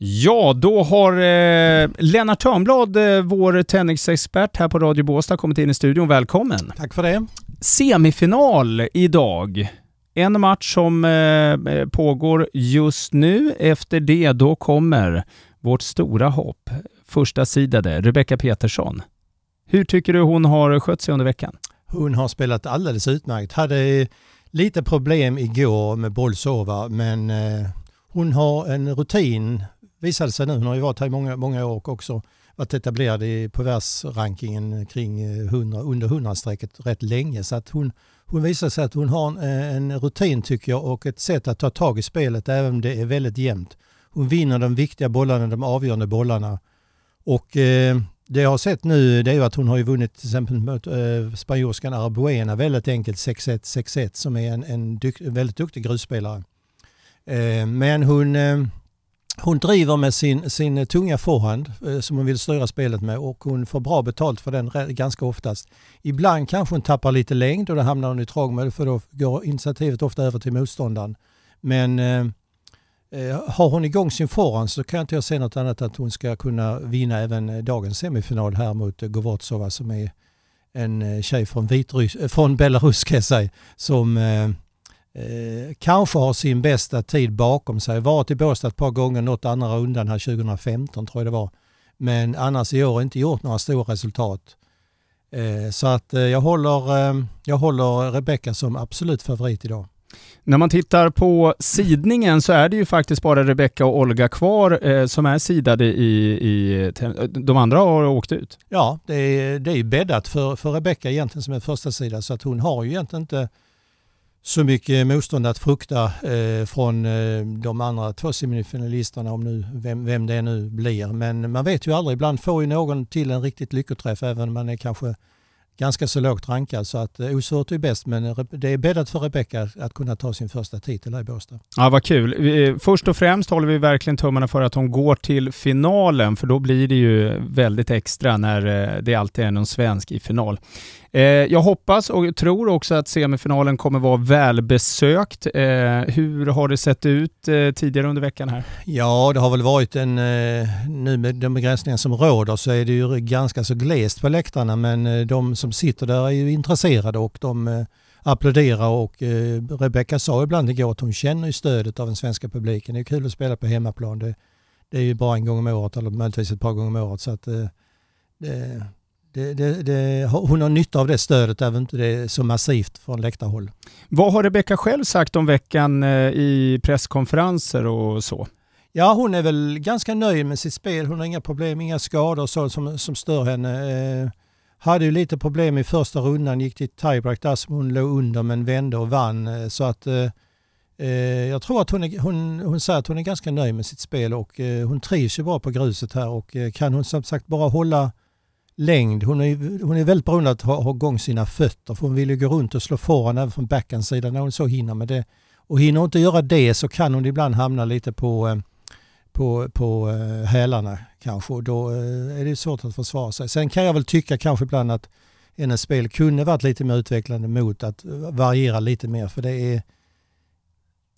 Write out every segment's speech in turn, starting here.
Ja, då har eh, Lennart Törnblad, eh, vår tennisexpert här på Radio Båstad, kommit in i studion. Välkommen! Tack för det. Semifinal idag. En match som eh, pågår just nu. Efter det då kommer vårt stora hopp, första sidade, Rebecca Petersson. Hur tycker du hon har skött sig under veckan? Hon har spelat alldeles utmärkt. Hade lite problem igår med bollsova, men eh, hon har en rutin visade sig nu. Hon har ju varit här i många, många år och också varit etablerad i, på världsrankingen kring eh, 100, under 100-strecket rätt länge. Så att hon, hon visar sig att hon har en, eh, en, rutin tycker jag och ett sätt att ta tag i spelet även om det är väldigt jämnt. Hon vinner de viktiga bollarna, de avgörande bollarna. Och eh, det jag har sett nu det är ju att hon har ju vunnit till exempel mot eh, spanjorskan Arbuena väldigt enkelt 6-1, 6-1 som är en, en dyk, väldigt duktig grusspelare. Eh, men hon eh, hon driver med sin, sin tunga forehand eh, som hon vill styra spelet med och hon får bra betalt för den ganska oftast. Ibland kanske hon tappar lite längd och då hamnar hon i trångmål för då går initiativet ofta över till motståndaren. Men eh, eh har hon igång sin forehand så kan jag inte se något annat att hon ska kunna vinna även eh, dagens semifinal här mot Govortsova som är en tjej från, Vitrys från Belarus kan jag säga, som eh, eh, kanske har sin bästa tid bakom sig. Varit i Båstad ett par gånger, nått andra rundan här 2015 tror jag det var. Men annars i år inte gjort några stora resultat. Eh, så att eh, jag håller, eh, jag håller Rebecca som absolut favorit idag. När man tittar på sidningen så är det ju faktiskt bara Rebecca och Olga kvar eh, som är sidade i, i... De andra har åkt ut. Ja, det är, det är bäddat för, för Rebecca egentligen som är första sida så att hon har ju egentligen inte så mycket motstånd att frukta eh, från eh, de andra två semifinalisterna, om nu, vem, vem det nu blir. Men man vet ju aldrig, ibland får ju någon till en riktigt lyckoträff även om man är kanske ganska så lågt rankad. Så att eh, osvårt är bäst, men det är bäddat för Rebecka att kunna ta sin första titel här i Båstad. Ja, vad kul. Först och främst håller vi verkligen tummarna för att hon går till finalen, för då blir det ju väldigt extra när eh, det alltid är någon svensk i final. Eh, jag hoppas och tror också att semifinalen kommer vara välbesökt. Hur har det sett ut tidigare under veckan här? Ja, det har väl varit en... Nu med de begränsningar som råder så är det ju ganska så glest på läktarna, men de som sitter där är ju intresserade och de applåderar och Rebecka sa ibland igår att hon känner stödet av den svenska publiken. Det är kul att spela på hemmaplan. Det, det är ju bara en gång om året eller möjligtvis ett par gånger om året. Så att, det, det, det, det, hon har nytta av det stödet även om inte det är så massivt från läktarhåll. Vad har Rebecka själv sagt om veckan eh, i presskonferenser och så? Ja, hon är väl ganska nöjd med sitt spel. Hon har inga problem, inga skador så som, som stör henne. Hade ju lite problem i första rundan, gick till tiebreak där som hon låg under men vände och vann. Eh, så att eh, eh, jag tror att hon, är, hon, hon säger att hon är ganska nöjd med sitt spel och eh, hon trivs ju bra på gruset här och eh, kan hon som sagt bara hålla längd. Hon är, hon är väldigt beroende av att ha, ha igång sina fötter för hon vill ju gå runt och slå forehand även från backhandsidan när hon så hinner med det. Och hinner hon inte göra det så kan hon ibland hamna lite på, eh, på, på eh, hälarna kanske och då eh, är det svårt att försvara sig. Sen kan jag väl tycka kanske ibland att hennes spel kunde varit lite mer utvecklande mot att eh, variera lite mer för det är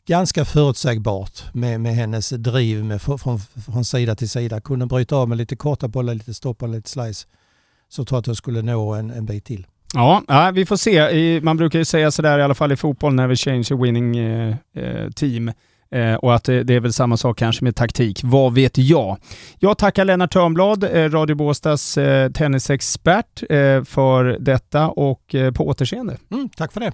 ganska förutsägbart med, med hennes driv med, från, från sida till sida. Kunde bryta av med lite korta bollar, lite stopp och lite slice så tror jag att jag skulle nå en, en bit till. Ja, vi får se. Man brukar ju säga sådär i alla fall i fotboll, never change a winning eh, eh, team. Eh, och att det, är väl samma sak kanske med taktik. Vad vet jag? Jag tackar Lennart Törnblad, eh, Radio Båstads eh, tennisexpert, eh, för detta och på återseende. Mm, tack för det.